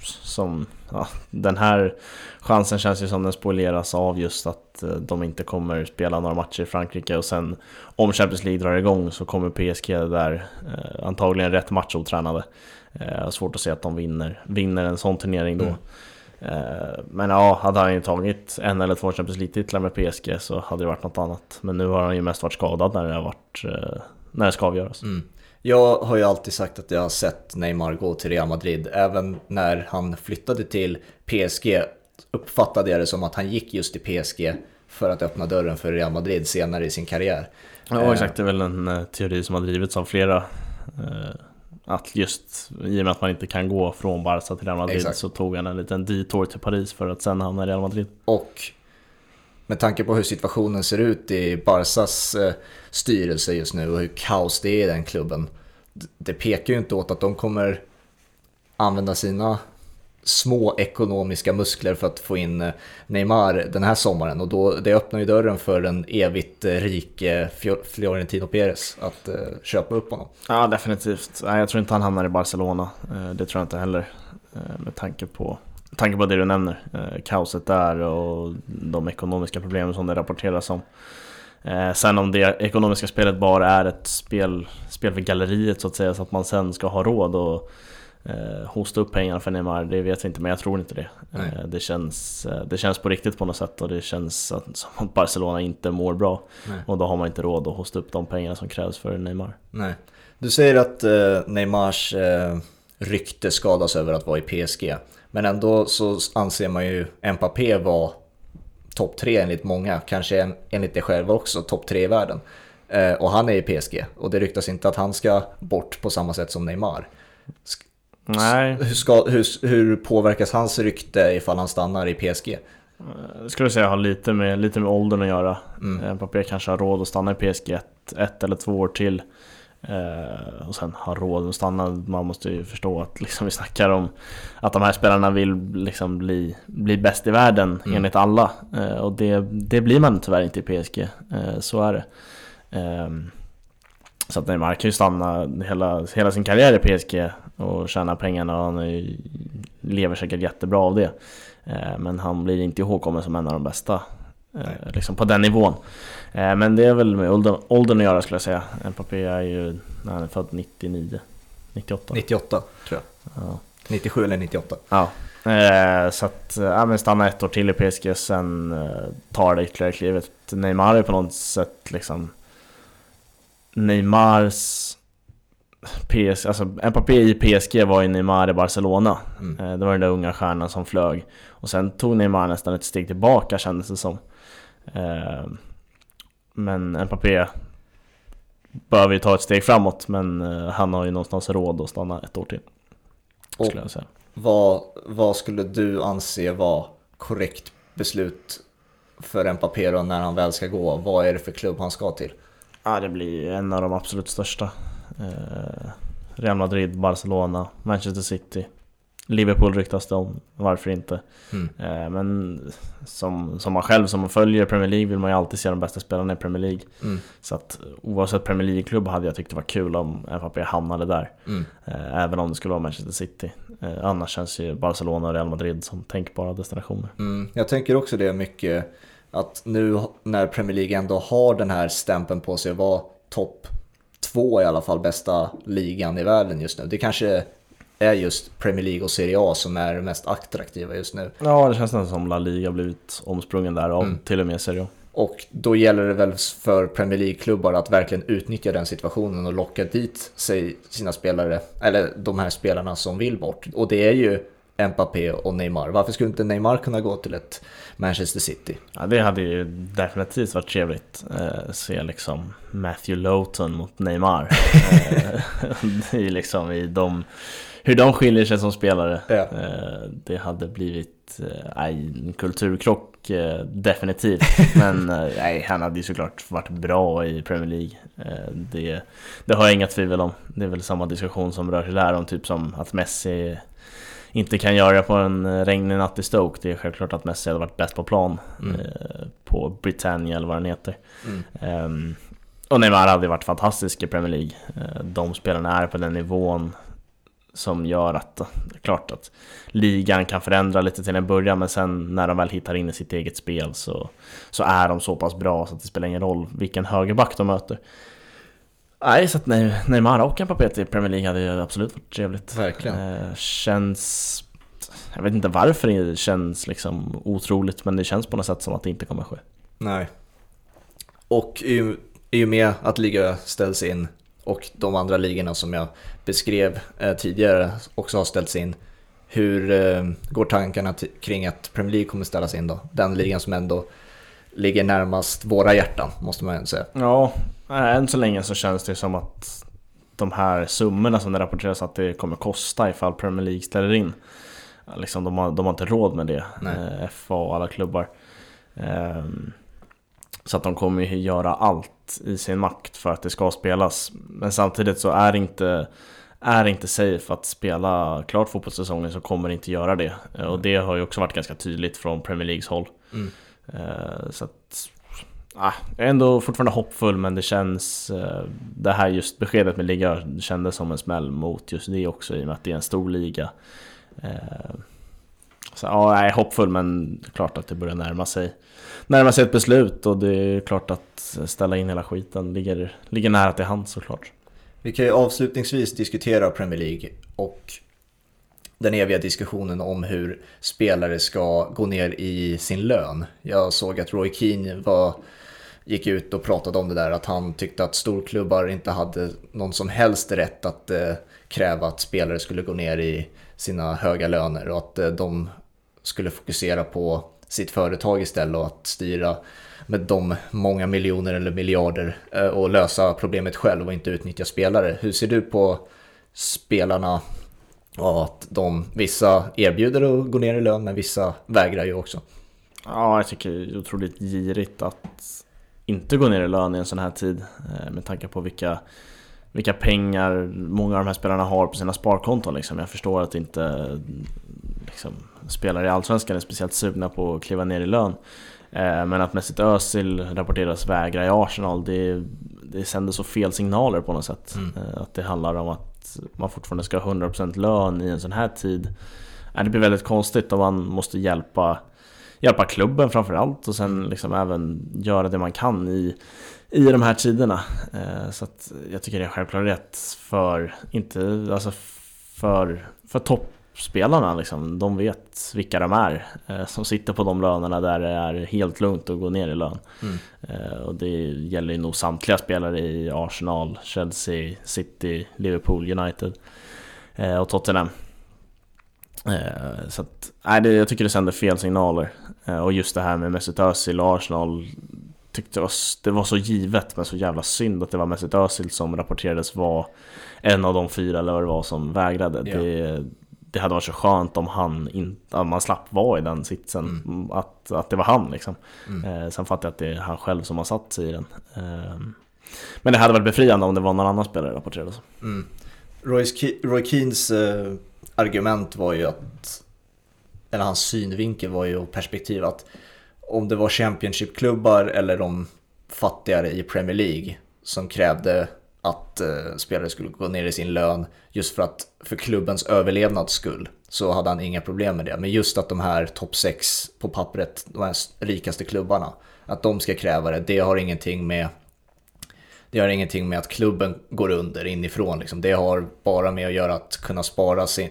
som... Ja, den här chansen känns ju som den spolieras av just att eh, de inte kommer spela några matcher i Frankrike och sen om Champions League drar igång så kommer PSG där eh, antagligen rätt matchotränade. Eh, svårt att se att de vinner, vinner en sån turnering då. Mm. Eh, men ja, hade han ju tagit en eller två Champions League-titlar med PSG så hade det varit något annat. Men nu har han ju mest varit skadad när det har varit eh, när det ska avgöras. Mm. Jag har ju alltid sagt att jag har sett Neymar gå till Real Madrid. Även när han flyttade till PSG uppfattade jag det som att han gick just till PSG för att öppna dörren för Real Madrid senare i sin karriär. Ja Eh, exakt, det är väl en eh, teori som har drivits av flera. Eh, att just i och med att man inte kan gå från Barca till Real Madrid Exakt. så tog han en liten detour till Paris för att sen hamna i Real Madrid. Och med tanke på hur situationen ser ut i Barsas eh, styrelse just nu och hur kaos det är i den klubben. Det pekar ju inte åt att de kommer använda sina små ekonomiska muskler för att få in eh, Neymar den här sommaren och då, det öppnar ju dörren för den evigt eh, rike Florentino Perez att köpa upp honom. Ja definitivt. Jag tror inte han hamnar i Barcelona. Det tror jag inte heller. Med tanke på, tanke på det du nämner. Eh, kaoset där och de ekonomiska problemen som det rapporteras om. Eh, sen om det ekonomiska spelet bara är ett spel, spel för galleriet så att säga så att man sen ska ha råd och eh, hosta upp pengarna för Neymar, det vet vi inte men jag tror inte det. Eh, det, känns, eh, det känns på riktigt på något sätt och det känns att, som att Barcelona inte mår bra. Nej. Och då har man inte råd att hosta upp de pengarna som krävs för Neymar. Nej. Du säger att eh, Neymars eh, rykte skadas över att vara i PSG. Men ändå så anser man ju Mbappé vara topp tre enligt många, kanske en, enligt dig själv också, topp tre i världen. Eh, och han är i PSG och det ryktas inte att han ska bort på samma sätt som Neymar. Nej, Hur, ska, hur, hur påverkas hans rykte ifall han stannar i PSG? Jag skulle säga har lite med, lite med åldern att göra. Mm. Mm. Mbappé kanske har råd att stanna i PSG ett, ett eller två år till. Eh, och sen har råd att stanna. Man måste ju förstå att liksom, vi snackar om att de här spelarna vill liksom bli, bli bäst i världen Mm. enligt alla. Eh, och det, det blir man tyvärr inte i PSG. Eh, så är det. Ehm, så att Neymar kan ju stanna hela, hela sin karriär i PSG och tjäna pengarna och han är, lever säkert jättebra av det. Eh, Men han blir inte ihågkommen som en av de bästa. Eh, liksom på den nivån. Eh, Men det är väl med åldern, åldern att göra skulle jag säga. Mbappé är ju, när han är född 99, 98. 98 tror jag. Ja. 97 eller 98. Ja. Eh, så att, ja men stanna ett år till i PSG sen eh, tar det ytterligare klivet. Neymar är på något sätt liksom Neymars PSG, alltså Mbappé i PSG var ju Neymar i Barcelona. Mm. Det var den där unga stjärnan som flög. Och sen tog Neymar nästan ett steg tillbaka kändes det som. Eh, men Mbappé behöver ju ta ett steg framåt men eh, han har ju någonstans råd att stanna ett år till. Och Skulle jag säga. vad, vad skulle du anse vara korrekt beslut för Mbappé då när han väl ska gå? Vad är det för klubb han ska till? Ja, det blir en av de absolut största. Eh, Real Madrid, Barcelona, Manchester City. Liverpool ryktas det om, varför inte? Mm. Eh, men som, som man själv som följer Premier League vill man ju alltid se de bästa spelarna i Premier League. Mm. Så att oavsett Premier League-klubb hade jag tyckt det var kul om Mbappé hamnade där. Mm. Eh, även om det skulle vara Manchester City. Eh, annars känns ju Barcelona och Real Madrid som tänkbara destinationer. Mm. Jag tänker också det mycket att nu när Premier League ändå har den här stämpeln på sig att vara topp två i alla fall bästa ligan i världen just nu. Det kanske är just Premier League och Serie A som är mest attraktiva just nu. Ja, det känns nästan som La Liga blivit omsprungen där av Mm. till och med Serie A. Och då gäller det väl för Premier League-klubbar att verkligen utnyttja den situationen och locka dit sig sina spelare, eller de här spelarna som vill bort. Och det är ju Mbappé och Neymar. Varför skulle inte Neymar kunna gå till ett Manchester City? Ja, det hade ju definitivt varit trevligt. Eh, se liksom Matthew Lowton mot Neymar. eh, det är liksom i de, hur de skiljer sig som spelare. Ja. Eh, det hade blivit eh, nej, en kulturkrock eh, definitivt. Men eh, nej, han hade ju såklart varit bra i Premier League. Eh, det, det har jag inga tvivel om. Det är väl samma diskussion som rör sig där om typ som att Messi inte kan göra på en regnig natt i Stoke. Det är självklart att Messi hade varit bäst på plan Mm. eh, på Britannia eller vad den heter. Mm. Ehm, och Neymar hade varit fantastisk i Premier League. Eh, de spelarna är på den nivån som gör att det är klart att ligan kan förändra lite till en början men sen när de väl hittar in i sitt eget spel så, så är de så pass bra så att det spelar ingen roll vilken högerback de möter. Nej, så att Neymar och Mbappé till Premier League hade ju absolut varit trevligt. Verkligen. Eh, känns... Jag vet inte varför det känns liksom otroligt men det känns på något sätt som att det inte kommer ske. Nej. Och i, i och med att liga ställs in och de andra ligorna som jag beskrev eh, tidigare också har ställts in. Hur eh, går tankarna kring att Premier League kommer ställas in då? Den ligan som ändå ligger närmast våra hjärtan måste man ju säga. Ja, nej, än så länge så känns det som att de här summorna som det rapporteras att det kommer kosta ifall Premier League ställer in. Liksom, de, har, de har inte råd med det, Nej. eh, FA och alla klubbar. Ehm, så att de kommer ju göra allt i sin makt för att det ska spelas. Men samtidigt så är det inte, är inte safe att spela klart fotbollssäsongen så kommer det inte göra det. Och det har ju också varit ganska tydligt från Premier Leagues håll. Mm. Eh, Så att, ah, jag är ändå fortfarande hoppfull men det känns, eh, det här just beskedet med liga kändes som en smäll mot just det också i och med att det är en stor liga. Eh, Så ja, jag är hoppfull men det är klart att det börjar närma sig, närma sig ett beslut och det är klart att ställa in hela skiten ligger, ligger nära till hands såklart. Vi kan ju avslutningsvis diskutera Premier League och den eviga diskussionen om hur spelare ska gå ner i sin lön. Jag såg att Roy Keane var, gick ut och pratade om det där att han tyckte att storklubbar inte hade någon som helst rätt att eh, kräva att spelare skulle gå ner i sina höga löner och att eh, de skulle fokusera på sitt företag istället och att styra med de många miljoner eller miljarder eh, och lösa problemet själv och inte utnyttja spelare. Hur ser du på spelarna och att de, vissa erbjuder att gå ner i lön men vissa vägrar ju också. Ja, jag tycker det är otroligt girigt att inte gå ner i lön i en sån här tid eh, med tanke på vilka, vilka pengar många av de här spelarna har på sina sparkonton. Liksom. Jag förstår att inte liksom, spelare i Allsvenskan är speciellt sugna på att kliva ner i lön. Eh, Men att Mesut Özil rapporteras vägra i Arsenal, det, det sänder så fel signaler på något sätt. Mm. Eh, Att det handlar om att man fortfarande ska ha 100% lön i en sån här tid. Eh, Det blir väldigt konstigt om man måste hjälpa hjälpa klubben framförallt och sen liksom även göra det man kan i, i de här tiderna. Så att jag tycker det är självklart rätt för, inte, alltså för, för toppspelarna liksom. De vet vilka de är eh, som sitter på de lönerna där det är helt lugnt att gå ner i lön. Mm. Eh, och det gäller ju nog samtliga spelare i Arsenal, Chelsea, City, Liverpool, United eh, och Tottenham. Så att, nej, det, jag tycker det sänder fel signaler. Och just det här med Mesut Özil och Arsenal tyckte det var, det var så givet men så jävla synd att det var Mesut Özil som rapporterades vara en av de fyra eller vad det var som vägrade. Ja. Det, det hade varit så skönt om han inte, att man slapp vara i den sitsen. Mm. Att, att det var han liksom. Mm. Eh, sen fattar jag att det är han själv som har satt sig i den. Eh, men det hade varit befriande om det var någon annan spelare rapporterade så. Mm. Roy, Ke- Roy Keens eh, argument var ju att, eller hans synvinkel var ju och perspektiv att om det var Championship-klubbar eller de fattigare i Premier League som krävde att eh, spelare skulle gå ner i sin lön just för att för klubbens överlevnads skull så hade han inga problem med det. Men just att de här topp 6 på pappret, de här rikaste klubbarna, att de ska kräva det, det har ingenting med det har ingenting med att klubben går under inifrån. Liksom. Det har bara med att göra att kunna spara sin,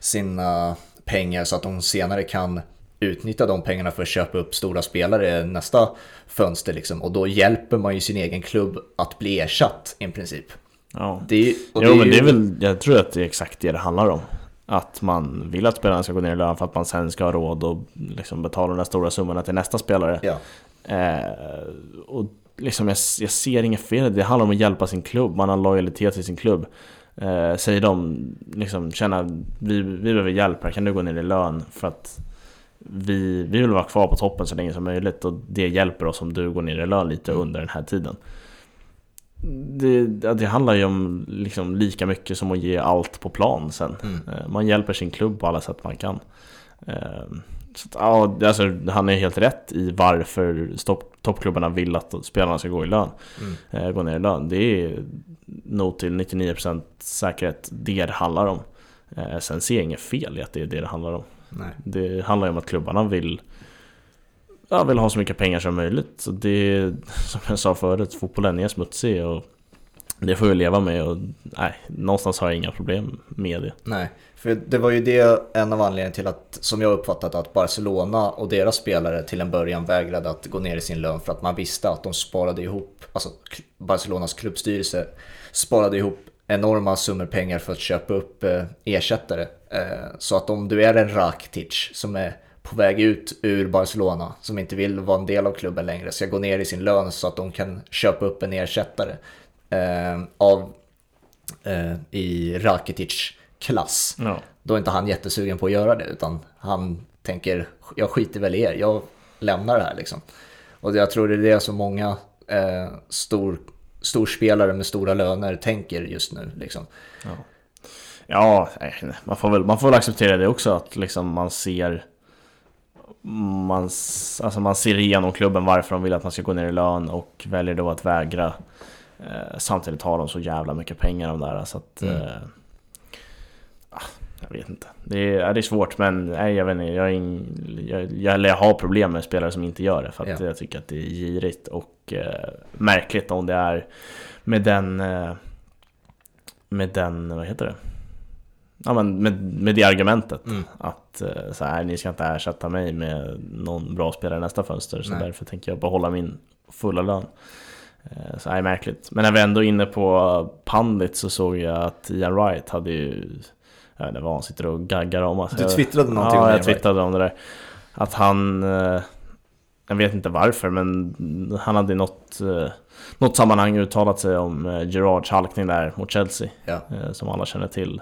sina pengar så att de senare kan utnyttja de pengarna för att köpa upp stora spelare nästa fönster. Liksom. Och då hjälper man ju sin egen klubb att bli ersatt i princip. Ja. Det, och jo är men det är väl, jag tror att det är exakt det det handlar om. Att man vill att spelarna ska gå ner i lön för att man sen ska ha råd och liksom betala de där stora summorna till nästa spelare. Ja, Eh, och liksom jag, jag ser inget fel det. Det handlar om att hjälpa sin klubb. Man har lojalitet till sin klubb. Eh, säger de liksom känna vi, vi behöver hjälp här, kan du gå ner i lön? För att vi, vi vill vara kvar på toppen så länge som möjligt och det hjälper oss om du går ner i lön lite under den här tiden. Det, det handlar ju om liksom lika mycket som att ge allt på plan sen. Mm. Eh, Man hjälper sin klubb på alla sätt man kan. Eh, Så ja, alltså, han är helt rätt i varför toppklubbarna vill att spelarna ska gå i lön. mm. Eh, Gå ner i lön. Det är nog till 99% säkerhet det det handlar om. Eh, Sen ser jag inget fel i att det är det det handlar om. Nej. Det handlar ju om att klubbarna vill ja, vill ha så mycket pengar som möjligt. Så det som jag sa förut, fotbollen är smutsig och det får vi leva med och nej, någonstans har jag inga problem med det. Nej, för det var ju det en av anledningarna till att, som jag uppfattat att Barcelona och deras spelare till en början vägrade att gå ner i sin lön för att man visste att de sparade ihop, alltså Barcelonas klubbstyrelse sparade ihop enorma summor pengar för att köpa upp eh, ersättare. Eh, så att om du är en Rakitic som är på väg ut ur Barcelona, som inte vill vara en del av klubben längre, ska gå ner i sin lön så att de kan köpa upp en ersättare eh, av i Rakitic klass. Ja, Då är inte han jättesugen på att göra det utan han tänker jag skiter väl i er, jag lämnar det här liksom. Och jag tror det är det som många eh, stor, storspelare med stora löner tänker just nu liksom. ja. ja man, får väl, man får väl acceptera det också att liksom man ser man, alltså man ser igenom klubben varför de vill att man ska gå ner i lön och väljer då att vägra. Eh, samtidigt har de så jävla mycket pengar de där så att... Mm. Eh, ah, jag vet inte. Det är, det är svårt men nej, jag vet inte. Jag, ing, jag, jag, jag har problem med spelare som inte gör det för att Ja. jag tycker att det är girigt och eh, märkligt om det är med den... Eh, med den, vad heter det? Ja men med, med det argumentet Mm. att eh, så här, ni ska inte ersätta mig med någon bra spelare nästa fönster så Nej. därför tänker jag behålla min fulla lön. Eh, Så det är märkligt. Men när vi ändå är inne på Pandit så såg jag att Ian Wright hade ju Jag vet inte vad han sitter och gaggar om. Alltså, Du jag- twittrade någonting ja, om jag Ian Wright. twittrade om det där. Att han eh, Jag vet inte varför men han hade i något eh, Något sammanhang uttalat sig om eh, Gerards halkning där mot Chelsea Ja. eh, Som alla känner till.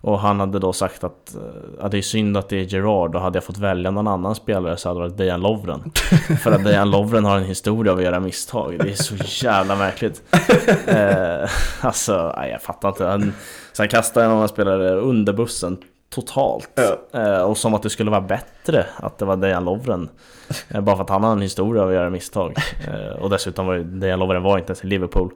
Och han hade då sagt att, eh, att det är synd att det är Gerard och hade jag fått välja någon annan spelare så hade det varit Dejan Lovren. För att Dejan Lovren har en historia av att göra misstag. Det är så jävla märkligt. Eh, Alltså, nej, jag fattar inte. Han, han kastade en annan spelare under bussen totalt Ja. eh, Och som att det skulle vara bättre att det var Dejan Lovren eh, Bara för att han har en historia av att göra misstag eh, Och dessutom var ju Dejan Lovren var inte ens i Liverpool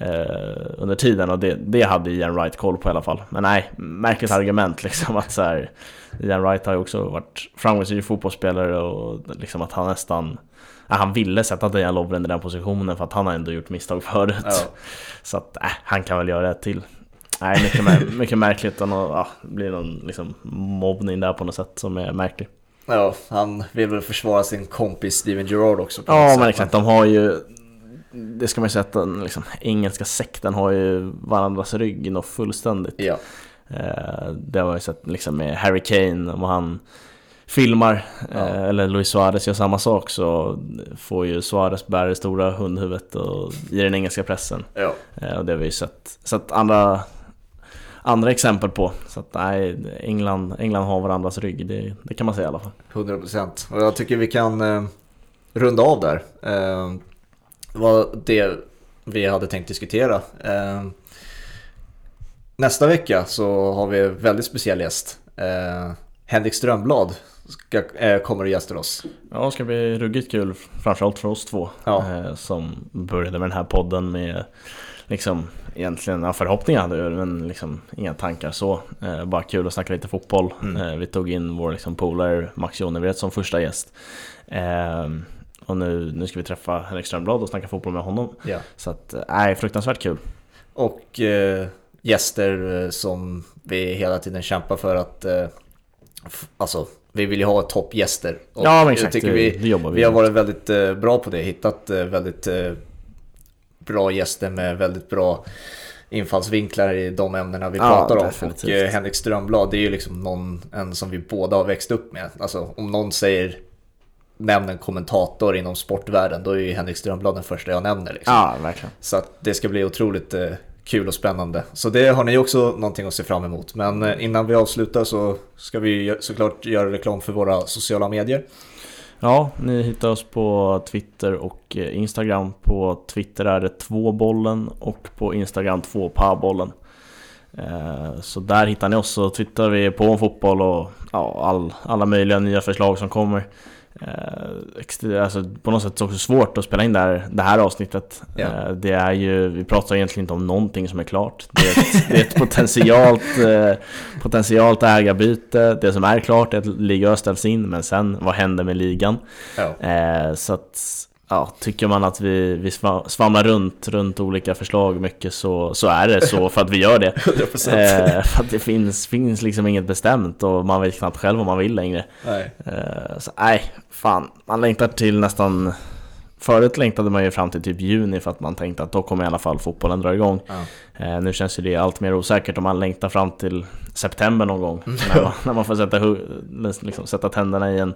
eh, under tiden och det, det hade Ian Wright koll på i alla fall. Men nej, märkligt argument liksom att så här, Ian Wright har ju också varit framgångsrik fotbollsspelare och liksom att han nästan han ville sätta Dejan Lovren i den positionen för att han har ändå gjort misstag förut. Ja. Så att äh, han kan väl göra ett till. Nej, mycket, mär- mycket märkligt och nå- ja, det blir någon liksom, mobbning där på något sätt som är märklig. Ja, han vill väl försvara sin kompis Steven Gerrard också. Ja men exakt, de har ju Det ska man ju säga att den liksom, engelska sekten har ju varandras rygg något fullständigt Ja, Eh, Det har jag sett liksom med Harry Kane, om han filmar Ja. eh, eller Luis Suarez gör samma sak så får ju Suarez bära det stora hundhuvudet och, i den engelska pressen. ja. Eh, Och det har vi ju sett. Så att andra, andra exempel på. Så att nej, England, England har varandras rygg, det, det kan man säga i alla fall. 100% och jag tycker vi kan eh, runda av där. Eh, var det vi hade tänkt diskutera. Eh, nästa vecka så har vi en väldigt speciell gäst. Eh, Henrik Strömblad ska, eh, kommer och gästar oss. Ja, det ska bli ruggigt kul, framförallt för oss två. Ja. Eh, som började med den här podden med liksom egentligen ja, förhoppningar hade vi men liksom inga tankar så. Eh, bara kul att snacka lite fotboll. Mm. Eh, vi tog in vår liksom, polare Max Jonevret som första gäst. Eh, och nu, nu ska vi träffa Henrik Strömblad och snacka fotboll med honom. Ja. Så att, nej, fruktansvärt kul. Och eh, gäster eh, som vi hela tiden kämpar för att eh, Alltså, vi vill ju ha toppgäster. Ja, men jag exakt. tycker det, vi, det jobbar vi vi har varit väldigt eh, bra på det, hittat eh, väldigt eh, bra gäster med väldigt bra infallsvinklar i de ämnena vi Ja, pratar om. definitivt. Och eh, Henrik Strömblad, det är ju liksom någon en som vi båda har växt upp med. Alltså om någon säger Nämn en kommentator inom sportvärlden, då är ju Henrik Strömblad den första jag nämner. Liksom. Ja, verkligen. Så att det ska bli otroligt eh, kul och spännande. Så det har ni också någonting att se fram emot. Men eh, innan vi avslutar så ska vi såklart göra reklam för våra sociala medier. Ja, ni hittar oss på Twitter och eh, Instagram. På Twitter är det tvåbollen och på Instagram tvåpabollen. Eh, så där hittar ni oss och twittrar vi på om fotboll och ja, all, alla möjliga nya förslag som kommer. Eh, Alltså, på något sätt så också svårt att spela in det här, det här avsnittet. Ja. Eh, Det är ju, vi pratar egentligen inte om någonting som är klart. Det är ett, det är ett potentialt, eh, potentialt ägarbyte. Det som är klart är att Liga ställs in, men sen vad händer med ligan? Ja, så att, ja, tycker man att vi, vi sva- svamlar runt, runt olika förslag mycket så, så är det så för att vi gör det. 100%. Eh, för att det finns, finns liksom inget bestämt och man vet knappt själv vad man vill längre. Nej. Eh, så nej, fan, man längtar till nästan Förut längtade man ju fram till typ juni för att man tänkte att då kommer i alla fall fotbollen dra igång. Ja. Eh, nu känns ju det allt mer osäkert om man längtar fram till september någon gång. när, man, när man får sätta, liksom, sätta tänderna i en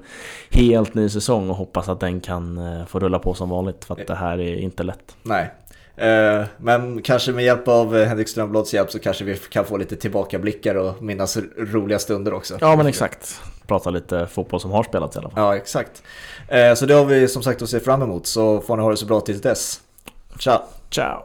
helt ny säsong och hoppas att den kan eh, få rulla på som vanligt. För att det här är inte lätt. Nej. Eh, Men kanske med hjälp av Henrik Strömblads hjälp så kanske vi kan få lite tillbakablickar och minnas roliga stunder också. Ja men exakt. Prata lite fotboll som har spelats i alla fall. Ja, exakt. Eh, Så det har vi som sagt att se fram emot, så får ni ha det så bra tills dess. Ciao! Ciao!